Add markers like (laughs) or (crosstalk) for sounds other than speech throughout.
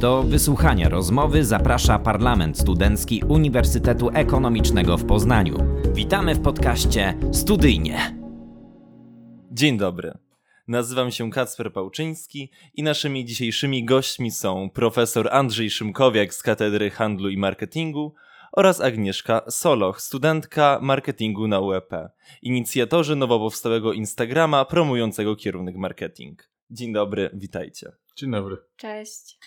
Do wysłuchania rozmowy zaprasza Parlament Studencki Uniwersytetu Ekonomicznego w Poznaniu. Witamy w podcaście Studyjnie. Dzień dobry. Nazywam się Kacper Pałczyński i naszymi dzisiejszymi gośćmi są profesor Andrzej Szymkowiak z Katedry Handlu i Marketingu oraz Agnieszka Soloch, studentka marketingu na UEP, inicjatorzy nowo powstałego Instagrama promującego kierunek marketing. Dzień dobry, witajcie. Dzień dobry. Cześć.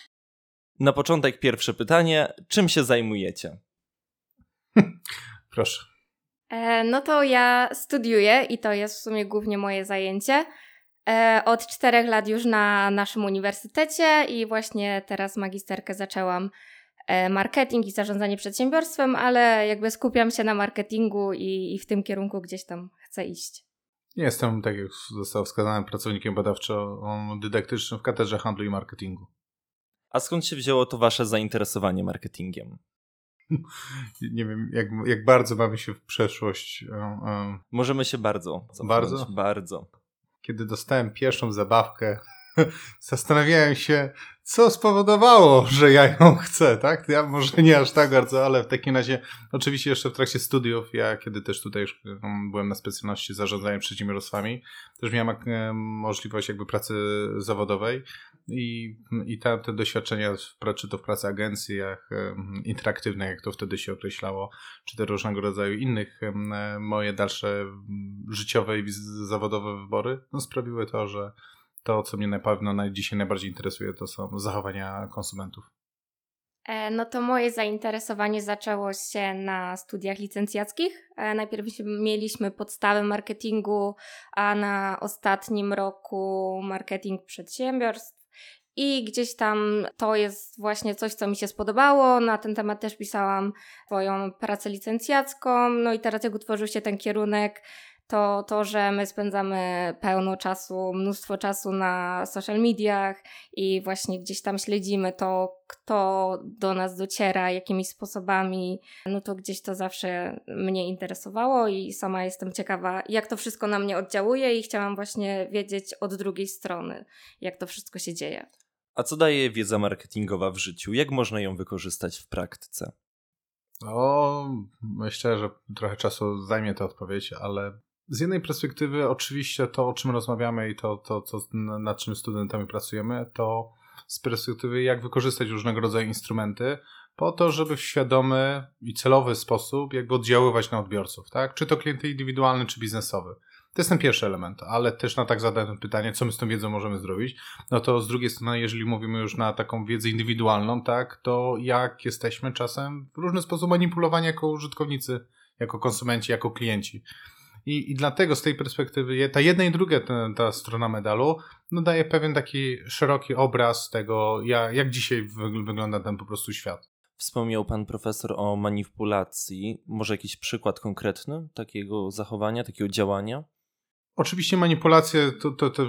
Na początek pierwsze pytanie, czym się zajmujecie? (laughs) Proszę. E, no to ja studiuję i to jest w sumie głównie moje zajęcie. E, od czterech lat już na naszym uniwersytecie i właśnie teraz magisterkę zaczęłam e, marketing i zarządzanie przedsiębiorstwem, ale jakby skupiam się na marketingu i, i w tym kierunku gdzieś tam chcę iść. Jestem, tak jak zostało wskazane, pracownikiem badawczo-dydaktycznym w Katedrze Handlu i Marketingu. A skąd się wzięło to wasze zainteresowanie marketingiem? (laughs) Nie wiem, jak, jak bardzo mamy się w przeszłość. Możemy się bardzo. Bardzo? Bardzo. Kiedy dostałem pierwszą zabawkę, (laughs) zastanawiałem się, co spowodowało, (laughs) że ja ją chcę, tak? Ja może nie aż tak bardzo, ale w takim razie, oczywiście jeszcze w trakcie studiów, ja kiedy też tutaj już um, byłem na specjalności zarządzania przedsiębiorstwami, też miałem e, możliwość jakby pracy zawodowej i, i te, te doświadczenia, w, czy to w pracy agencjach interaktywnych, jak to wtedy się określało, czy te różnego rodzaju innych moje dalsze życiowe i zawodowe wybory, no sprawiły to, że to, co mnie na pewno dzisiaj najbardziej interesuje, to są zachowania konsumentów. E, no to moje zainteresowanie zaczęło się na studiach licencjackich. E, najpierw mieliśmy podstawę marketingu, a na ostatnim roku marketing przedsiębiorstw. I gdzieś tam to jest właśnie coś, co mi się spodobało. Na ten temat też pisałam swoją pracę licencjacką. No i teraz, jak utworzył się ten kierunek, to to, że my spędzamy pełno czasu, mnóstwo czasu na social mediach i właśnie gdzieś tam śledzimy to, kto do nas dociera, jakimi sposobami, no to gdzieś to zawsze mnie interesowało i sama jestem ciekawa, jak to wszystko na mnie oddziałuje i chciałam właśnie wiedzieć od drugiej strony, jak to wszystko się dzieje. A co daje wiedza marketingowa w życiu? Jak można ją wykorzystać w praktyce? O, myślę, że trochę czasu zajmie ta odpowiedź, ale z jednej perspektywy, oczywiście to, o czym rozmawiamy i to, to, to nad czym studentami pracujemy, to z perspektywy, jak wykorzystać różnego rodzaju instrumenty po to, żeby w świadomy i celowy sposób jakby oddziaływać na odbiorców, tak? Czy to klienty indywidualny, czy biznesowy. To jest ten pierwszy element, ale też na tak zadane pytanie, co my z tą wiedzą możemy zrobić, no to z drugiej strony, jeżeli mówimy już na taką wiedzę indywidualną, tak, to jak jesteśmy czasem w różny sposób manipulowani jako użytkownicy, jako konsumenci, jako klienci. I, I dlatego z tej perspektywy ta jedna i druga ta, ta strona medalu no daje pewien taki szeroki obraz tego, jak, jak dzisiaj wygląda ten po prostu świat. Wspomniał pan profesor o manipulacji. Może jakiś przykład konkretny takiego zachowania, takiego działania? Oczywiście manipulacje, to, to, to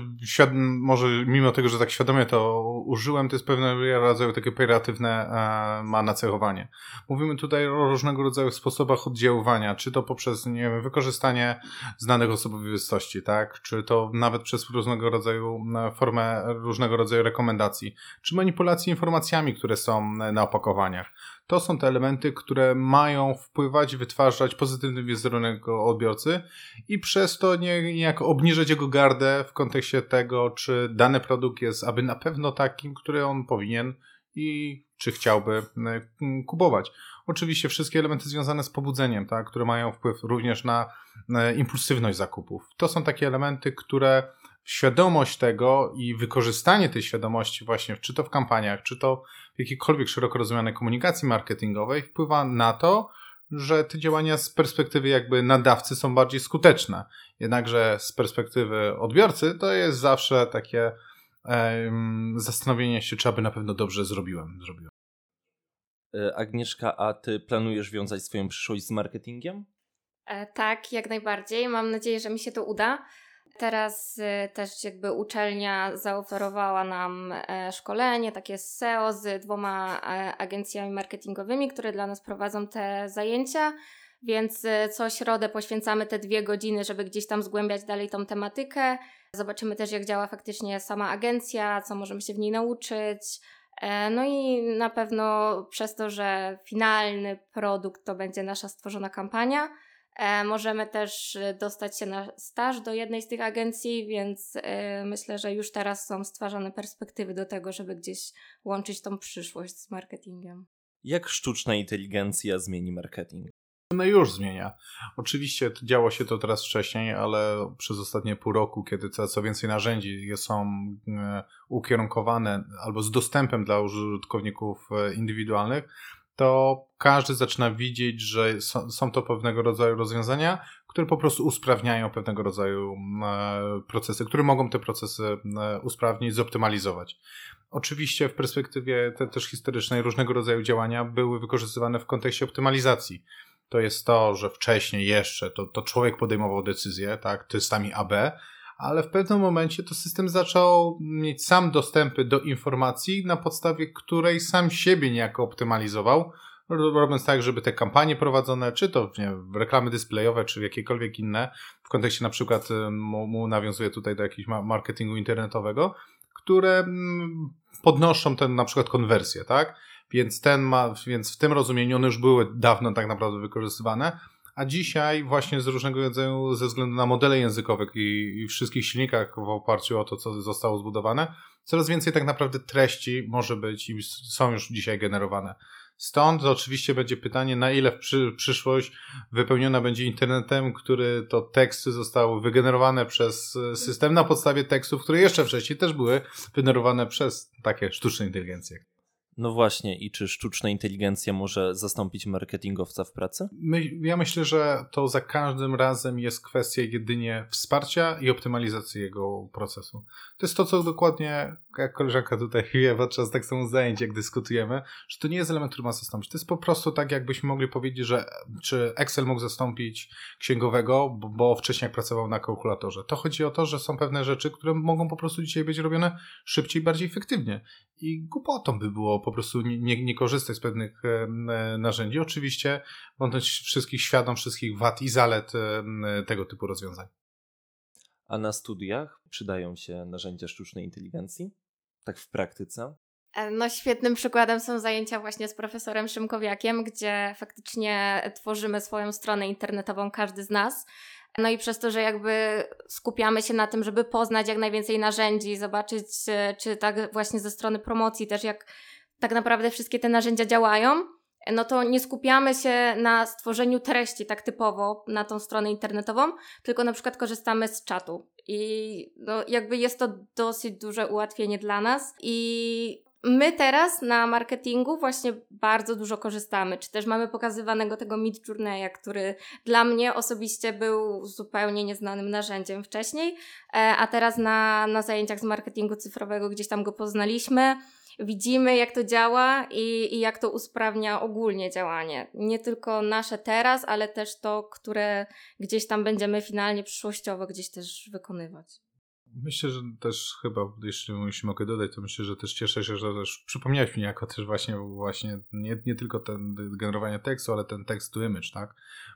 może mimo tego, że tak świadomie to użyłem, to jest pewne rodzaju takie pejoratywne e, ma nacechowanie. Mówimy tutaj o różnego rodzaju sposobach oddziaływania, czy to poprzez nie wiem, wykorzystanie znanych osobowości, tak? czy to nawet przez różnego rodzaju e, formę różnego rodzaju rekomendacji, czy manipulacji informacjami, które są na opakowaniach. To są te elementy, które mają wpływać, wytwarzać pozytywny wizerunek odbiorcy i przez to niejako obniżać jego gardę w kontekście tego, czy dany produkt jest aby na pewno takim, który on powinien i czy chciałby e, kupować. Oczywiście wszystkie elementy związane z pobudzeniem, tak, które mają wpływ również na e, impulsywność zakupów. To są takie elementy, które świadomość tego i wykorzystanie tej świadomości właśnie, czy to w kampaniach, czy to w jakiejkolwiek szeroko rozumianej komunikacji marketingowej wpływa na to, że te działania z perspektywy jakby nadawcy są bardziej skuteczne. Jednakże z perspektywy odbiorcy to jest zawsze takie um, zastanowienie się, czy aby na pewno dobrze zrobiłem. zrobiłem. E, Agnieszka, a ty planujesz wiązać swoją przyszłość z marketingiem? E, tak, jak najbardziej. Mam nadzieję, że mi się to uda. Teraz y, też jakby uczelnia zaoferowała nam e, szkolenie takie z SEO z dwoma e, agencjami marketingowymi, które dla nas prowadzą te zajęcia. Więc y, co środę poświęcamy te dwie godziny, żeby gdzieś tam zgłębiać dalej tą tematykę. Zobaczymy też, jak działa faktycznie sama agencja, co możemy się w niej nauczyć. E, no i na pewno przez to, że finalny produkt to będzie nasza stworzona kampania, możemy też dostać się na staż do jednej z tych agencji, więc e, myślę, że już teraz są stwarzane perspektywy do tego, żeby gdzieś łączyć tą przyszłość z marketingiem. Jak sztuczna inteligencja zmieni marketing? No już zmienia. Oczywiście działo się to teraz wcześniej, ale przez ostatnie pół roku, kiedy coraz więcej narzędzi są e, ukierunkowane albo z dostępem dla użytkowników e, indywidualnych, to każdy zaczyna widzieć, że są to pewnego rodzaju rozwiązania, które po prostu usprawniają pewnego rodzaju e, procesy, które mogą te procesy usprawnić, zoptymalizować. Oczywiście w perspektywie te, też historycznej różnego rodzaju działania były wykorzystywane w kontekście optymalizacji to jest to, że wcześniej jeszcze to, to człowiek podejmował decyzję, tak, testami AB, ale w pewnym momencie to system zaczął mieć sam dostępy do informacji, na podstawie której sam siebie niejako optymalizował, robiąc tak, żeby te kampanie prowadzone, czy to nie, reklamy displayowe, czy jakiekolwiek inne, w kontekście na przykład y, mu, mu nawiązuje tutaj do jakiegoś marketingu internetowego, które mm, podnoszą ten na przykład konwersję, tak? Więc ten ma, więc w tym rozumieniu one już były dawno tak naprawdę wykorzystywane, a dzisiaj właśnie z różnego rodzaju, ze względu na modele językowe i, i wszystkich silnikach w oparciu o to, co zostało zbudowane, coraz więcej tak naprawdę treści może być i są już dzisiaj generowane. Stąd oczywiście będzie pytanie, na ile przy, przyszłość wypełniona będzie internetem, który to teksty zostały wygenerowane przez system na podstawie tekstów, które jeszcze wcześniej też były wygenerowane przez takie sztuczne inteligencje. No właśnie, i czy sztuczna inteligencja może zastąpić marketingowca w pracy? My, ja myślę, że to za każdym razem jest kwestia jedynie wsparcia i optymalizacji jego procesu. To jest to, co dokładnie, jak koleżanka tutaj (laughs) wie podczas tak samo zajęć, jak dyskutujemy, że to nie jest element, który ma zastąpić. To jest po prostu tak, jakbyśmy mogli powiedzieć, że czy Excel mógł zastąpić księgowego, bo, bo wcześniej pracował na kalkulatorze. To chodzi o to, że są pewne rzeczy, które mogą po prostu dzisiaj być robione szybciej, bardziej efektywnie. I głupotą by było po prostu nie, nie, nie korzystać z pewnych e, narzędzi. Oczywiście bądź wszystkich świadom, wszystkich wad i zalet e, tego typu rozwiązań. A na studiach przydają się narzędzia sztucznej inteligencji? Tak w praktyce? E, no, świetnym przykładem są zajęcia właśnie z profesorem Szymkowiakiem, gdzie faktycznie tworzymy swoją stronę internetową, każdy z nas. No i przez to, że jakby skupiamy się na tym, żeby poznać jak najwięcej narzędzi, zobaczyć, czy tak właśnie ze strony promocji też, jak tak naprawdę wszystkie te narzędzia działają, no to nie skupiamy się na stworzeniu treści tak typowo na tą stronę internetową, tylko na przykład korzystamy z czatu. I no, jakby jest to dosyć duże ułatwienie dla nas. I my teraz na marketingu właśnie bardzo dużo korzystamy. Czy też mamy pokazywanego tego Mid Journeya, który dla mnie osobiście był zupełnie nieznanym narzędziem wcześniej, e, a teraz na, na zajęciach z marketingu cyfrowego gdzieś tam go poznaliśmy widzimy, jak to działa i, i jak to usprawnia ogólnie działanie. Nie tylko nasze teraz, ale też to, które gdzieś tam będziemy finalnie przyszłościowo gdzieś też wykonywać. Myślę, że też chyba, jeśli, mogę dodać, to myślę, że też cieszę się, że też przypomniałeś mi jako też właśnie, właśnie nie, nie tylko ten generowanie tekstu, ale ten tekst to image, tak?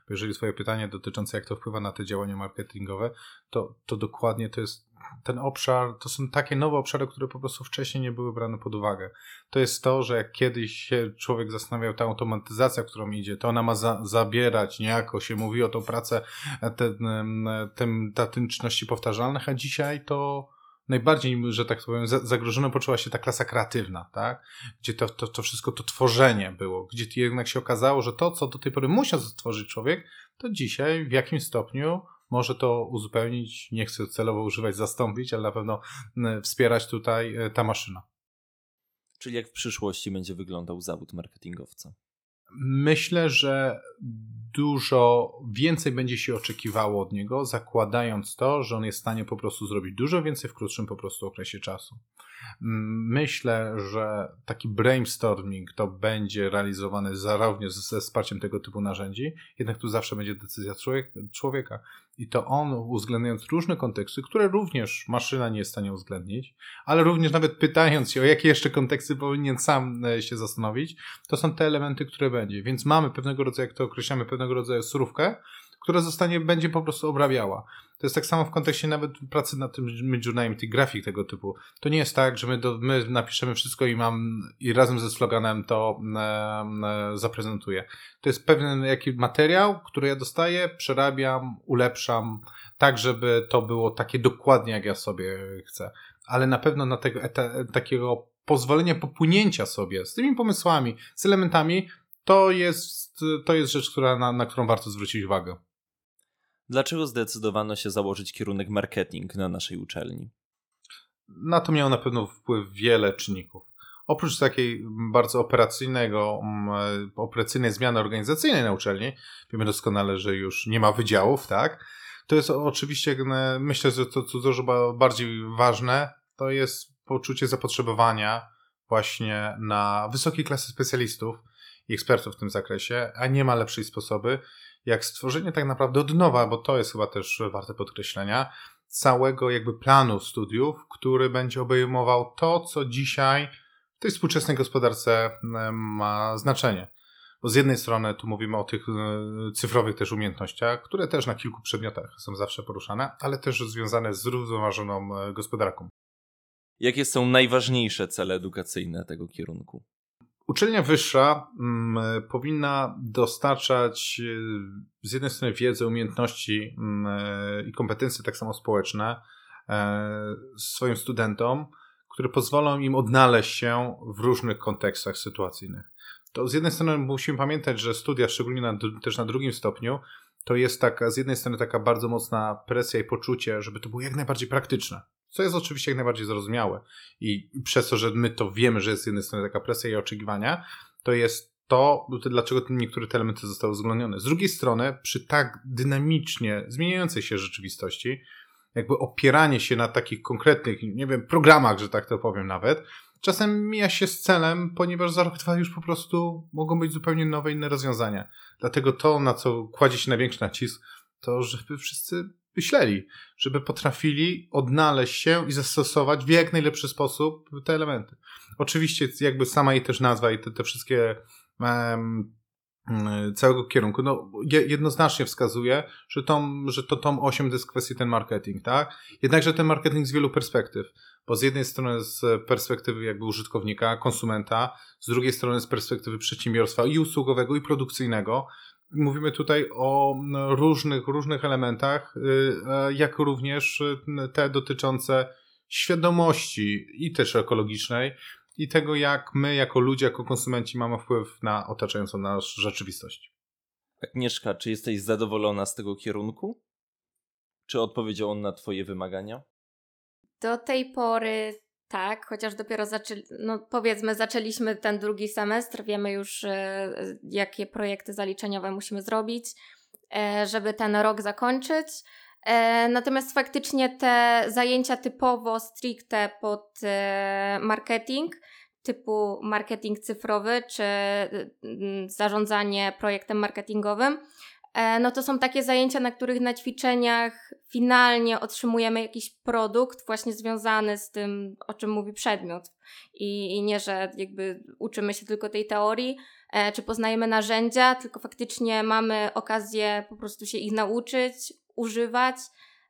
Bo jeżeli twoje pytanie dotyczące jak to wpływa na te działania marketingowe, to, to dokładnie to jest ten obszar, to są takie nowe obszary, które po prostu wcześniej nie były brane pod uwagę. To jest to, że jak kiedyś się człowiek zastanawiał, ta automatyzacja, którą idzie, to ona ma za, zabierać niejako, się mówi o tą pracę, ten, ten, ta tym czynności powtarzalnych, a dzisiaj to najbardziej, że tak powiem, zagrożona poczuła się ta klasa kreatywna, tak? Gdzie to, to, to wszystko, to tworzenie było, gdzie jednak się okazało, że to, co do tej pory musiał stworzyć człowiek, to dzisiaj w jakimś stopniu może to uzupełnić, nie chcę celowo używać zastąpić, ale na pewno wspierać tutaj e, ta maszyna. Czyli jak w przyszłości będzie wyglądał zawód marketingowca? Myślę, że dużo więcej będzie się oczekiwało od niego, zakładając to, że on jest w stanie po prostu zrobić dużo więcej w krótszym po prostu okresie czasu. Myślę, że taki brainstorming to będzie realizowany zarówno ze wsparciem tego typu narzędzi, jednak tu zawsze będzie decyzja człowieka. I to on, uwzględniając różne konteksty, które również maszyna nie jest w stanie uwzględnić, ale również nawet pytając się, o jakie jeszcze konteksty powinien sam e, się zastanowić, to są te elementy, które będzie. Więc mamy pewnego rodzaju, jak to określamy, pewnego rodzaju surówkę, która zostanie, będzie po prostu obrabiała. To jest tak samo w kontekście nawet pracy nad tym Midjourneyem, tych grafik tego typu. To nie jest tak, że my, do, my napiszemy wszystko i mam i razem ze sloganem to e, e, zaprezentuję. To jest pewien jaki materiał, który ja dostaję, przerabiam, ulepszam, tak żeby to było takie dokładnie jak ja sobie chcę. Ale na pewno na tego eta, takiego pozwolenia popłynięcia sobie z tymi pomysłami, z elementami, to jest, to jest rzecz, która, na, na którą warto zwrócić uwagę. Dlaczego zdecydowano się założyć kierunek marketing na naszej uczelni? Na to miało na pewno wpływ wiele czynników. Oprócz takiej bardzo operacyjnego, mm, operacyjnej zmiany organizacyjnej na uczelni, wiemy doskonale, że już nie ma wydziałów, tak? To jest oczywiście, myślę, że to, co dużo bardziej ważne, to jest poczucie zapotrzebowania właśnie na wysokiej klasy specjalistów i ekspertów w tym zakresie, a nie ma lepszej sposoby, jak stworzenie tak naprawdę od nowa, bo to jest chyba też warte podkreślenia, całego jakby planu studiów, który będzie obejmował to, co dzisiaj w tej współczesnej gospodarce ma znaczenie. Bo z jednej strony tu mówimy o tych e, cyfrowych też umiejętnościach, które też na kilku przedmiotach są zawsze poruszane, ale też związane z zrównoważoną e, gospodarką. Jakie są najważniejsze cele edukacyjne tego kierunku? Uczelnia wyższa mm, powinna dostarczać e, z jednej strony wiedzę, umiejętności mm, e, i kompetencje tak samo społeczne e, swoim studentom, które pozwolą im odnaleźć się w różnych kontekstach sytuacyjnych. To z jednej strony musimy pamiętać, że studia, szczególnie na, też na drugim stopniu, to jest taka, z jednej strony taka bardzo mocna presja i poczucie, żeby to było jak najbardziej praktyczne. Co jest oczywiście jak najbardziej zrozumiałe. I przez to, że my to wiemy, że jest z jednej strony taka presja i oczekiwania, to jest to, dlaczego niektóre te elementy zostały uwzględnione. Z drugiej strony, przy tak dynamicznie zmieniającej się rzeczywistości, jakby opieranie się na takich konkretnych, nie wiem, programach, że tak to powiem nawet, czasem mija się z celem, ponieważ za rok, dwa już po prostu mogą być zupełnie nowe, inne rozwiązania. Dlatego to, na co kładzie się największy nacisk, to żeby wszyscy myśleli, żeby potrafili odnaleźć się i zastosować w jak najlepszy sposób te elementy. Oczywiście jakby sama jej też nazwa i te, te wszystkie um, całego kierunku, no jednoznacznie wskazuje, że, tom, że to tom 8 to jest kwestia ten marketing, tak? Jednakże ten marketing z wielu perspektyw, bo z jednej strony z perspektywy jakby użytkownika, konsumenta, z drugiej strony z perspektywy przedsiębiorstwa i usługowego i produkcyjnego, Mówimy tutaj o różnych, różnych elementach, y, jak również y, te dotyczące świadomości i też ekologicznej, i tego, jak my, jako ludzie, jako konsumenci, mamy wpływ na otaczającą nas rzeczywistość. Agnieszka, czy jesteś zadowolona z tego kierunku? Czy odpowiedział on na Twoje wymagania? Do tej pory tak, chociaż dopiero zaczęli, no powiedzmy, zaczęliśmy ten drugi semestr, wiemy już, e, jakie projekty zaliczeniowe musimy zrobić, e, żeby ten rok zakończyć. E, natomiast faktycznie te zajęcia typowo stricte pod marketing, typu marketing cyfrowy czy zarządzanie projektem marketingowym, no to są takie zajęcia, na których na ćwiczeniach finalnie otrzymujemy jakiś produkt właśnie związany z tym, o czym mówi przedmiot. I, i nie, że jakby uczymy się tylko tej teorii, e, czy poznajemy narzędzia, tylko faktycznie mamy okazję po prostu się ich nauczyć, używać,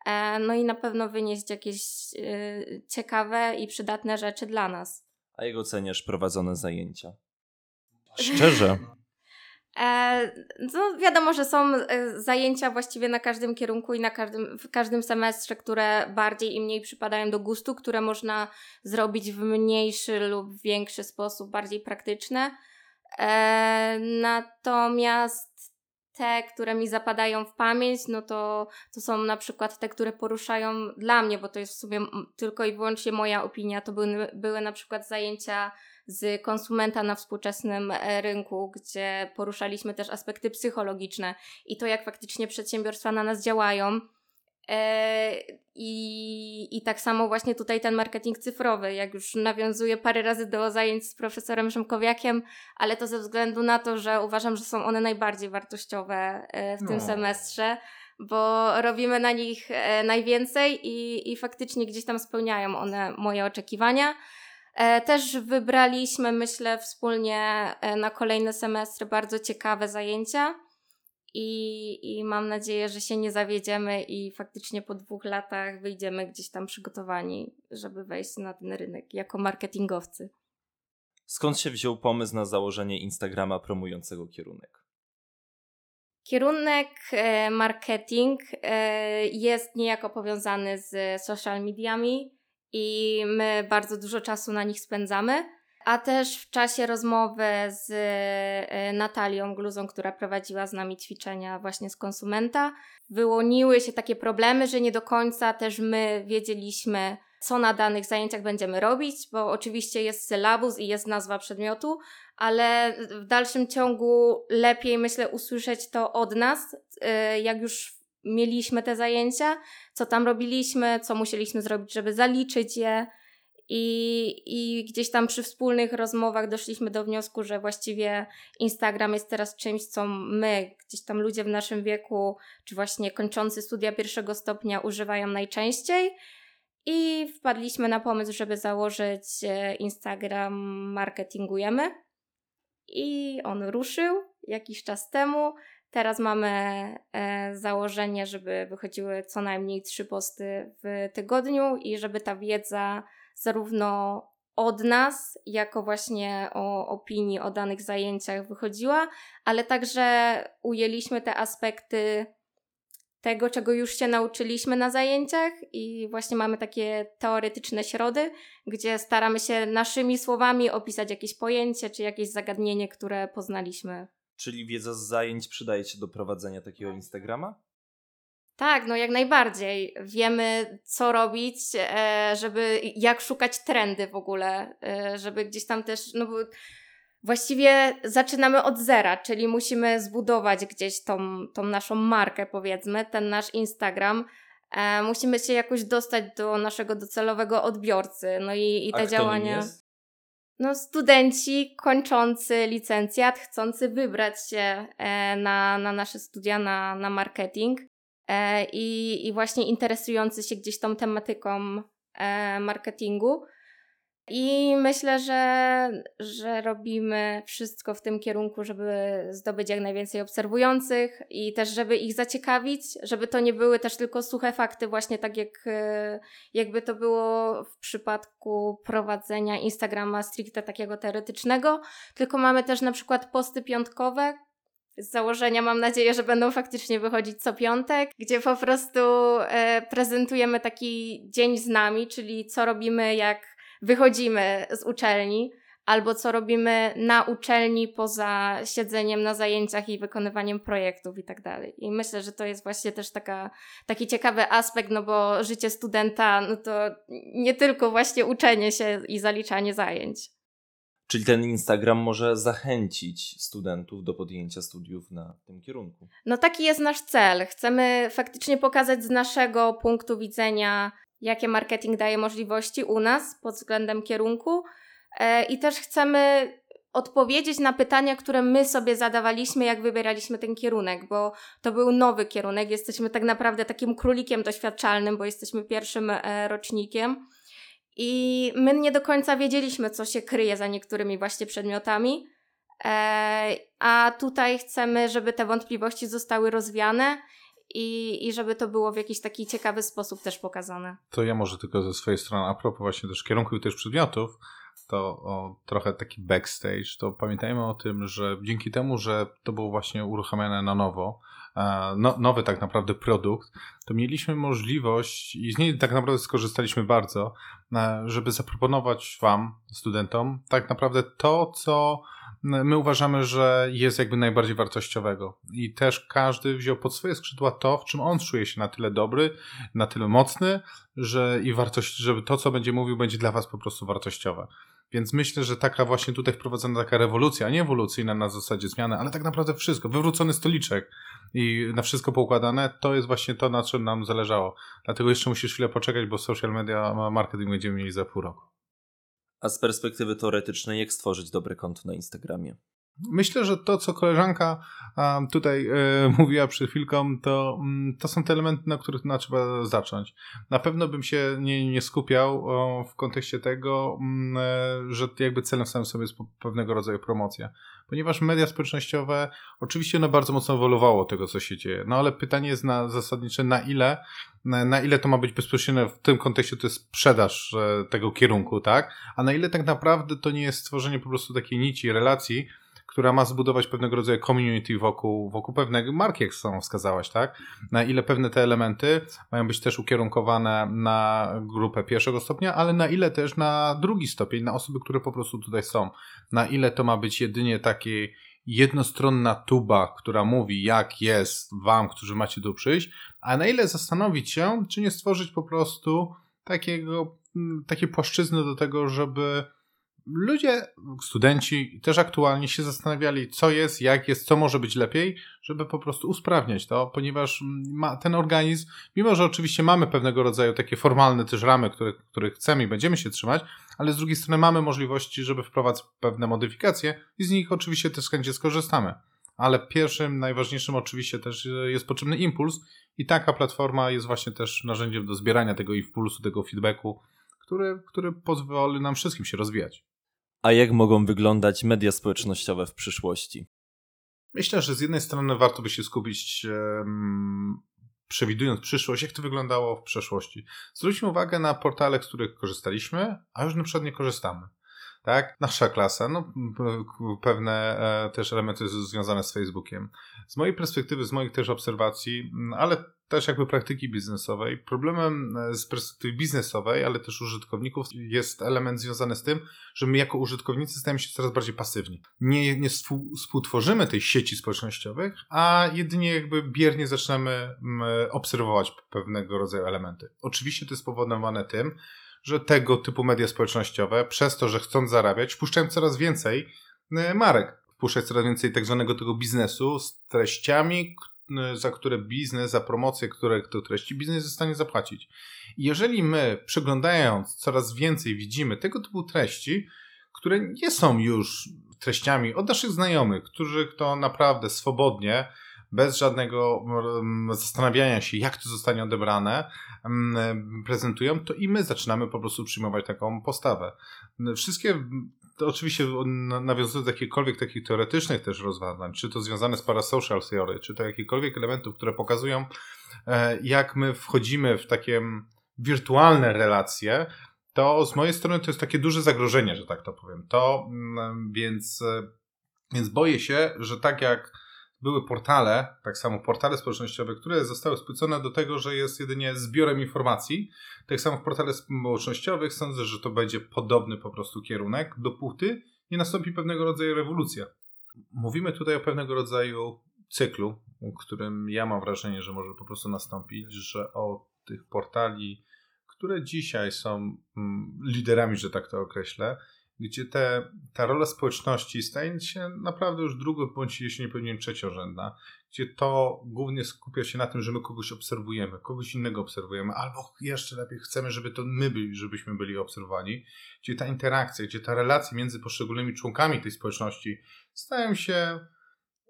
e, no i na pewno wynieść jakieś e, ciekawe i przydatne rzeczy dla nas. A jak oceniasz prowadzone zajęcia? (laughs) Szczerze. E, no, wiadomo, że są e, zajęcia właściwie na każdym kierunku i na każdym, w każdym semestrze, które bardziej i mniej przypadają do gustu, które można zrobić w mniejszy lub większy sposób, bardziej praktyczne. E, natomiast te, które mi zapadają w pamięć, no to, to są na przykład te, które poruszają dla mnie, bo to jest w sumie tylko i wyłącznie moja opinia. To były, były na przykład zajęcia z konsumenta na współczesnym e, rynku, gdzie poruszaliśmy też aspekty psychologiczne i to, jak faktycznie przedsiębiorstwa na nas działają. E, I, I tak samo właśnie tutaj ten marketing cyfrowy, jak już nawiązuję parę razy do zajęć z profesorem Szymkowiakiem, ale to ze względu na to, że uważam, że są one najbardziej wartościowe e, w tym no. semestrze, bo robimy na nich najwięcej i, i faktycznie gdzieś tam spełniają one moje oczekiwania. E, też wybraliśmy, myślę, wspólnie e, na kolejny semestr bardzo ciekawe zajęcia. I, I mam nadzieję, że się nie zawiedziemy i faktycznie po dwóch latach wyjdziemy gdzieś tam przygotowani, żeby wejść na ten rynek jako marketingowcy. Skąd się wziął pomysł na założenie Instagrama promującego kierunek? Kierunek e, marketing jest niejako powiązany z social mediami i my bardzo dużo czasu na nich spędzamy. A też w czasie rozmowy z e, Natalią Gluzą, która prowadziła z nami ćwiczenia właśnie z konsumenta, wyłoniły się takie problemy, że nie do końca też my wiedzieliśmy, co na danych zajęciach będziemy robić, bo oczywiście jest sylabus i jest nazwa przedmiotu, ale w dalszym ciągu lepiej myślę usłyszeć to od nas, y, jak już mieliśmy te zajęcia, co tam robiliśmy, co musieliśmy zrobić, żeby zaliczyć je. I, I gdzieś tam przy wspólnych rozmowach doszliśmy do wniosku, że właściwie Instagram jest teraz czymś, co my, gdzieś tam ludzie w naszym wieku, czy właśnie kończący studia pierwszego stopnia, używają najczęściej. I wpadliśmy na pomysł, żeby założyć e, Instagram Marketingujemy. I on ruszył jakiś czas temu. Teraz mamy e, założenie, żeby wychodziły co najmniej trzy posty w tygodniu i żeby ta wiedza zarówno od nas, jako właśnie o opinii o danych zajęciach wychodziła, ale także ujęliśmy te aspekty tego, czego już się nauczyliśmy na zajęciach, i właśnie mamy takie teoretyczne środy, gdzie staramy się naszymi słowami opisać jakieś pojęcie czy jakieś zagadnienie, które poznaliśmy. Czyli wiedza z zajęć przydaje się do prowadzenia takiego Instagrama? Tak, no jak najbardziej. Wiemy, co robić, e, żeby, jak szukać trendy w ogóle, e, żeby gdzieś tam też, no bo właściwie zaczynamy od zera, czyli musimy zbudować gdzieś tą, tą naszą markę, powiedzmy, ten nasz Instagram. E, musimy się jakoś dostać do naszego docelowego odbiorcy. No i, i te działania. No, studenci kończący licencjat, chcący wybrać się e, na, na nasze studia na, na marketing e, i, i właśnie interesujący się gdzieś tą tematyką e, marketingu. I myślę, że, że robimy wszystko w tym kierunku, żeby zdobyć jak najwięcej obserwujących i też, żeby ich zaciekawić, żeby to nie były też tylko suche fakty, właśnie tak jak e, jakby to było w przypadku prowadzenia Instagrama stricte takiego teoretycznego, tylko mamy też na przykład posty piątkowe, z założenia mam nadzieję, że będą faktycznie wychodzić co piątek, gdzie po prostu e, prezentujemy taki dzień z nami, czyli co robimy, jak wychodzimy z uczelni, albo co robimy na uczelni poza siedzeniem na zajęciach i wykonywaniem projektów i tak dalej. I myślę, że to jest właśnie też taka, taki ciekawy aspekt, no bo życie studenta, no to nie tylko właśnie uczenie się i zaliczanie zajęć. Czyli ten Instagram może zachęcić studentów do podjęcia studiów na tym kierunku. No taki jest nasz cel. Chcemy faktycznie pokazać z naszego punktu widzenia jakie marketing daje możliwości u nas pod względem kierunku e, i też chcemy odpowiedzieć na pytania, które my sobie zadawaliśmy, jak wybieraliśmy ten kierunek, bo to był nowy kierunek. Jesteśmy tak naprawdę takim królikiem doświadczalnym, bo jesteśmy pierwszym e, rocznikiem. I my nie do końca wiedzieliśmy, co się kryje za niektórymi właśnie przedmiotami. E, a tutaj chcemy, żeby te wątpliwości zostały rozwiane i, i żeby to było w jakiś taki ciekawy sposób też pokazane. To ja może tylko ze swojej strony, a propos właśnie też kierunku i też przedmiotów, to o, trochę taki backstage, to pamiętajmy o tym, że dzięki temu, że to było właśnie uruchamiane na nowo, e, no, nowy tak naprawdę produkt, to mieliśmy możliwość i z niej tak naprawdę skorzystaliśmy bardzo, e, żeby zaproponować Wam, studentom, tak naprawdę to, co my uważamy, że jest jakby najbardziej wartościowego. I też każdy wziął pod swoje skrzydła to, w czym on czuje się na tyle dobry, na tyle mocny, że i wartość, żeby to, co będzie mówił, będzie dla was po prostu wartościowe. Więc myślę, że taka właśnie tutaj wprowadzona taka rewolucja, nie ewolucyjna na zasadzie zmiany, ale tak naprawdę wszystko, wywrócony stoliczek i na wszystko poukładane, to jest właśnie to, na czym nam zależało. Dlatego jeszcze musisz chwilę poczekać, bo social media marketing będziemy mieli za pół roku. A z perspektywy teoretycznej, jak stworzyć dobre konto na Instagramie? Myślę, że to, co koleżanka tutaj e, (laughs) mówiła przed chwilką, to, mm, to są te elementy, na których no, trzeba zacząć. Na pewno bym się nie, nie skupiał w kontekście tego, mm, e, że jakby celem samym sobie jest pewnego rodzaju promocja. Ponieważ media społecznościowe, oczywiście one bardzo mocno ewoluowało tego, co się dzieje. No ale pytanie jest na, zasadnicze, na ile, na, na ile to ma być bezpośrednio w tym kontekście to jest sprzedaż e, tego kierunku, tak? A na ile tak naprawdę to nie jest stworzenie po prostu takiej nici, relacji, która ma zbudować pewnego rodzaju community wokół, wokół pewnej marki, jak sam wskazałaś, tak? Na ile pewne te elementy mają być też ukierunkowane na grupę pierwszego stopnia, ale na ile też na drugi stopień, na osoby, które po prostu tutaj są. Na ile to ma być jedynie taki jednostronna tuba, która mówi, jak jest wam, którzy macie tu przyjść, a na ile zastanowić się, czy nie stworzyć po prostu takiego, takiej płaszczyzny do tego, żeby ludzie, studenci też aktualnie się zastanawiali, co jest, jak jest, co może być lepiej, żeby po prostu usprawniać to, ponieważ ma ten organizm, mimo że oczywiście mamy pewnego rodzaju takie formalne też ramy, które, których chcemy i będziemy się trzymać, ale z drugiej strony mamy możliwości, żeby wprowadzać pewne modyfikacje i z nich oczywiście też chętnie skorzystamy. Ale pierwszym, najważniejszym oczywiście też jest potrzebny impuls i taka platforma jest właśnie też narzędziem do zbierania tego impulsu, tego feedbacku, który, który pozwoli nam wszystkim się rozwijać. A jak mogą wyglądać media społecznościowe w przyszłości? Myślę, że z jednej strony warto by się skupić, przewidując przyszłość, jak to wyglądało w przeszłości. Zwróćmy uwagę na portale, z których korzystaliśmy, a już na przykład nie korzystamy. Tak? Nasza klasa, no, pewne e, też elementy związane z Facebookiem. Z mojej perspektywy, z moich też obserwacji, ale też jakby praktyki biznesowej. Problemem e, z perspektywy biznesowej, ale też użytkowników jest element związany z tym, że my jako użytkownicy stajemy się coraz bardziej pasywni. Nie, nie współtworzymy tej sieci społecznościowych, a jedynie jakby biernie zaczynamy obserwować pewnego rodzaju elementy. Oczywiście to jest spowodowane tym, że tego typu media społecznościowe, przez to, że chcąc zarabiać, wpuszczają coraz więcej e, marek. Wpuszczać coraz więcej tak zwanego tego biznesu z treściami, Y, za które biznes, za promocję które, tych treści biznes jest w stanie zapłacić. I jeżeli my, przeglądając coraz więcej, widzimy tego typu treści, które nie są już treściami od naszych znajomych, którzy to naprawdę swobodnie, bez żadnego mm, zastanawiania się, jak to zostanie odebrane, mm, prezentują, to i my zaczynamy po prostu przyjmować taką postawę. Wszystkie to oczywiście nawiązuje do jakichkolwiek takich teoretycznych też rozwiązań, czy to związane z parasocial theory, czy to jakichkolwiek elementów, które pokazują, e, jak my wchodzimy w takie wirtualne relacje, to z mojej strony to jest takie duże zagrożenie, że tak to powiem. To mm, więc, e, więc boję się, że tak jak były portale, tak samo portale społecznościowe, które zostały spłycone do tego, że jest jedynie zbiorem informacji. Tak samo w portale społecznościowych sądzę, że to będzie podobny po prostu kierunek, dopóty nie nastąpi pewnego rodzaju rewolucja. Mówimy tutaj o pewnego rodzaju cyklu, którym ja mam wrażenie, że może po prostu nastąpić, że o tych portali, które dzisiaj są mm, liderami, że tak to określę, gdzie te, ta rola społeczności staje się naprawdę już drugo, bądź jeśli nie powinien trzeciorzędna, gdzie to głównie skupia się na tym, że my kogoś obserwujemy, kogoś innego obserwujemy, albo jeszcze lepiej chcemy, żeby to my byli, żebyśmy byli obserwowani, gdzie ta interakcja, gdzie ta relacja między poszczególnymi członkami tej społeczności stają się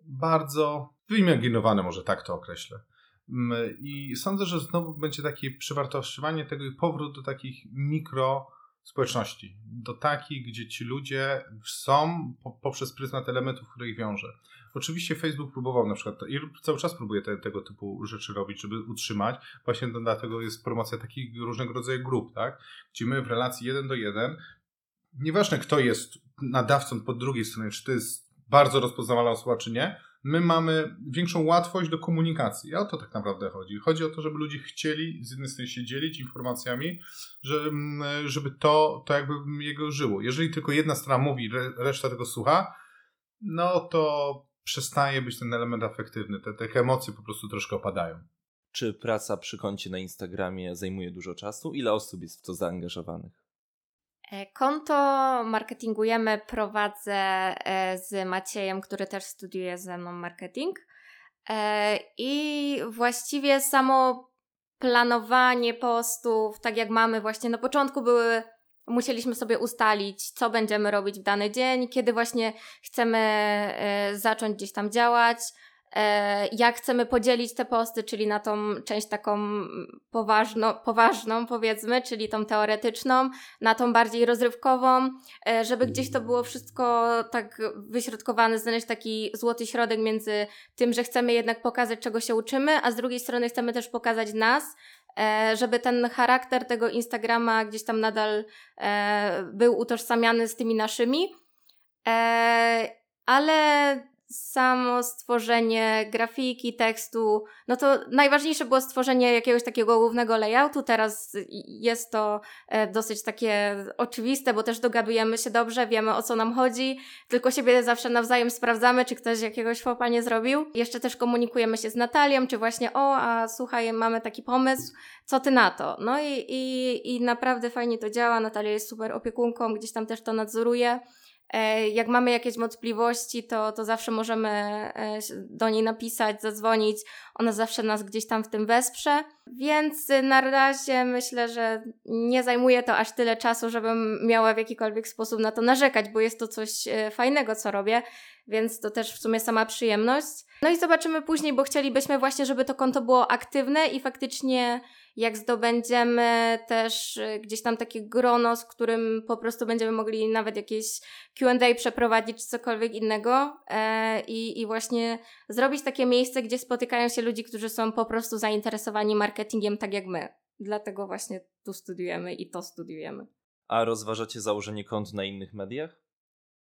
bardzo wyimaginowane, może tak to określę. Mm, I sądzę, że znowu będzie takie przewartościowanie tego i powrót do takich mikro społeczności, do takich, gdzie ci ludzie są po, poprzez pryzmat elementów, które ich wiąże. Oczywiście Facebook próbował na przykład, i cały czas próbuje te, tego typu rzeczy robić, żeby utrzymać. Właśnie dlatego jest promocja takich różnego rodzaju grup, tak? Gdzie my w relacji jeden do jeden, nieważne kto jest nadawcą po drugiej stronie, czy to jest bardzo rozpoznawalna osoba, czy nie, my mamy większą łatwość do komunikacji. I o to tak naprawdę chodzi. Chodzi o to, żeby ludzie chcieli z jednej strony się dzielić informacjami, żeby to, to jakby jego żyło. Jeżeli tylko jedna strona mówi, reszta tego słucha, no to przestaje być ten element afektywny. Te, te emocje po prostu troszkę opadają. Czy praca przy koncie na Instagramie zajmuje dużo czasu? Ile osób jest w to zaangażowanych? E, konto marketingujemy prowadzę e, z Maciejem, który też studiuje ze mną marketing. E, I właściwie samo planowanie postów, tak jak mamy właśnie na początku były musieliśmy sobie ustalić, co będziemy robić w dany dzień, kiedy właśnie chcemy zacząć gdzieś tam działać, jak chcemy podzielić te posty, czyli na tą część taką poważno, poważną, powiedzmy, czyli tą teoretyczną, na tą bardziej rozrywkową, e, żeby gdzieś to było wszystko tak wyśrodkowane, znaleźć taki złoty środek między tym, że chcemy jednak pokazać, czego się uczymy, a z drugiej strony chcemy też pokazać nas, e, żeby ten charakter tego Instagrama gdzieś tam nadal e, był utożsamiany z tymi naszymi. E, ale samo stworzenie grafiki, tekstu, no to najważniejsze było stworzenie jakiegoś takiego głównego layoutu. Teraz jest to e, dosyć takie oczywiste, bo też dogadujemy się dobrze, wiemy o co nam chodzi, tylko siebie zawsze nawzajem sprawdzamy, czy ktoś jakiegoś fopa nie zrobił. Jeszcze też komunikujemy się z Natalią, czy właśnie o, a słuchaj, mamy taki pomysł, co ty na to? No i, i, i naprawdę fajnie to działa. Natalia jest super opiekunką, gdzieś tam też to nadzoruje. E, jak mamy jakieś wątpliwości, to, to zawsze możemy e, do niej napisać, zadzwonić. Ona zawsze nas gdzieś tam w tym wesprze. Więc na razie myślę, że nie zajmuje to aż tyle czasu, żebym miała w jakikolwiek sposób na to narzekać, bo jest to coś e, fajnego, co robię, więc to też w sumie sama przyjemność. No i zobaczymy później, bo chcielibyśmy właśnie, żeby to konto było aktywne i faktycznie jak zdobędziemy też y, gdzieś tam takie grono, z którym po prostu będziemy mogli nawet jakieś QA przeprowadzić, czy cokolwiek innego e, i, i właśnie zrobić takie miejsce, gdzie spotykają się ludzie, którzy są po prostu zainteresowani marketingiem tak jak my. Dlatego właśnie tu studiujemy i to studiujemy. A rozważacie założenie kont na innych mediach?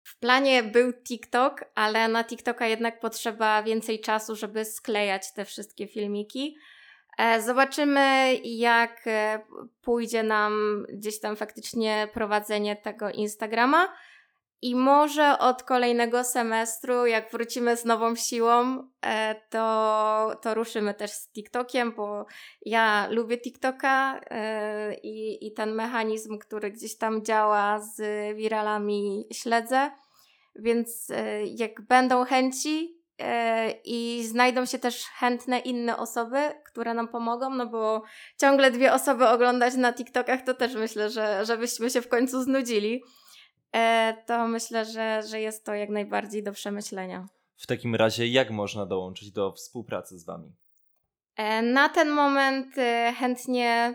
W planie był TikTok, ale na TikToka jednak potrzeba więcej czasu, żeby sklejać te wszystkie filmiki. E, zobaczymy, jak e, pójdzie nam gdzieś tam faktycznie prowadzenie tego Instagrama. I może od kolejnego semestru, jak wrócimy z nową siłą, e, to, to ruszymy też z TikTokiem, bo ja lubię TikToka i, i ten mechanizm, który gdzieś tam działa z wiralami, śledzę. Więc jak będą chęci, i znajdą się też chętne inne osoby, które nam pomogą, no bo ciągle dwie osoby oglądać na TikTokach to też myślę, że żebyśmy się w końcu znudzili. E, to myślę, że, że jest to jak najbardziej do przemyślenia. W takim razie, jak można dołączyć do współpracy z Wami? E, na ten moment chętnie,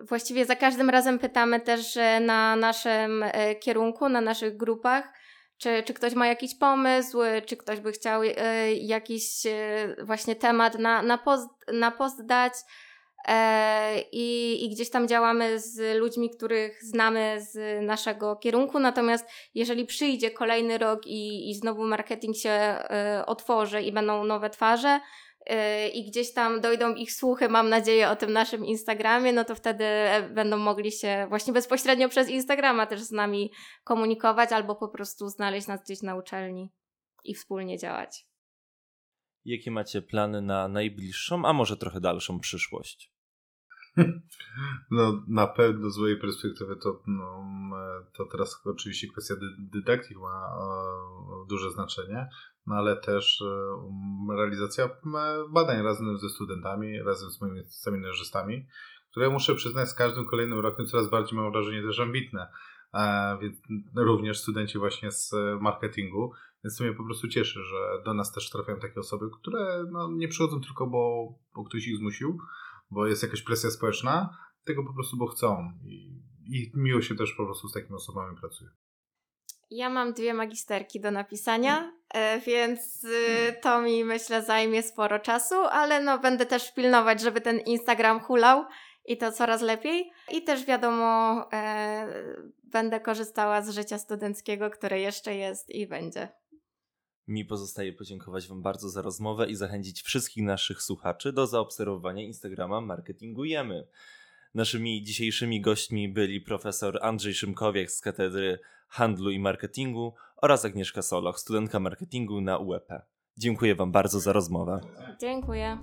właściwie za każdym razem pytamy też na naszym kierunku, na naszych grupach, czy, czy ktoś ma jakiś pomysł, czy ktoś by chciał y, jakiś y, właśnie temat na, na, post, na post dać. E, I, I gdzieś tam działamy z ludźmi, których znamy z naszego kierunku. Natomiast jeżeli przyjdzie kolejny rok i, i znowu marketing się y, otworzy i będą nowe twarze, i gdzieś tam dojdą ich słuchy, mam nadzieję, o tym naszym Instagramie, no to wtedy e, będą mogli się właśnie bezpośrednio przez Instagrama też z nami komunikować albo po prostu znaleźć nas gdzieś na uczelni i wspólnie działać. Jakie macie plany na najbliższą, a może trochę dalszą przyszłość? No, na pewno z mojej perspektywy to, no, to teraz oczywiście kwestia dydaktyki ma e, duże znaczenie, no ale też e, realizacja badań razem ze studentami, razem z moimi seminarzystami, które muszę przyznać z każdym kolejnym rokiem coraz bardziej mam wrażenie też ambitne. E, więc również studenci właśnie z marketingu, więc to mnie po prostu cieszy, że do nas też trafiają takie osoby, które no, nie przychodzą tylko, bo, bo ktoś ich zmusił, bo jest jakaś presja społeczna, tylko po prostu, bo chcą. I, i miło się też po prostu z takimi osobami pracuje. Ja mam dwie magisterki do napisania, e, więc y, to mi myślę zajmie sporo czasu, ale no będę też pilnować, żeby ten Instagram hulał i to coraz lepiej. I też wiadomo, e, będę korzystała z życia studenckiego, które jeszcze jest i będzie. Mi pozostaje podziękować Wam bardzo za rozmowę i zachęcić wszystkich naszych słuchaczy do zaobserwowania Instagrama Marketingujemy. Naszymi dzisiejszymi gośćmi byli profesor Andrzej Szymkowiak z Katedry Handlu i Marketingu oraz Agnieszka Soloch, studentka marketingu na UEP. Dziękuję Wam bardzo za rozmowę. Dziękuję.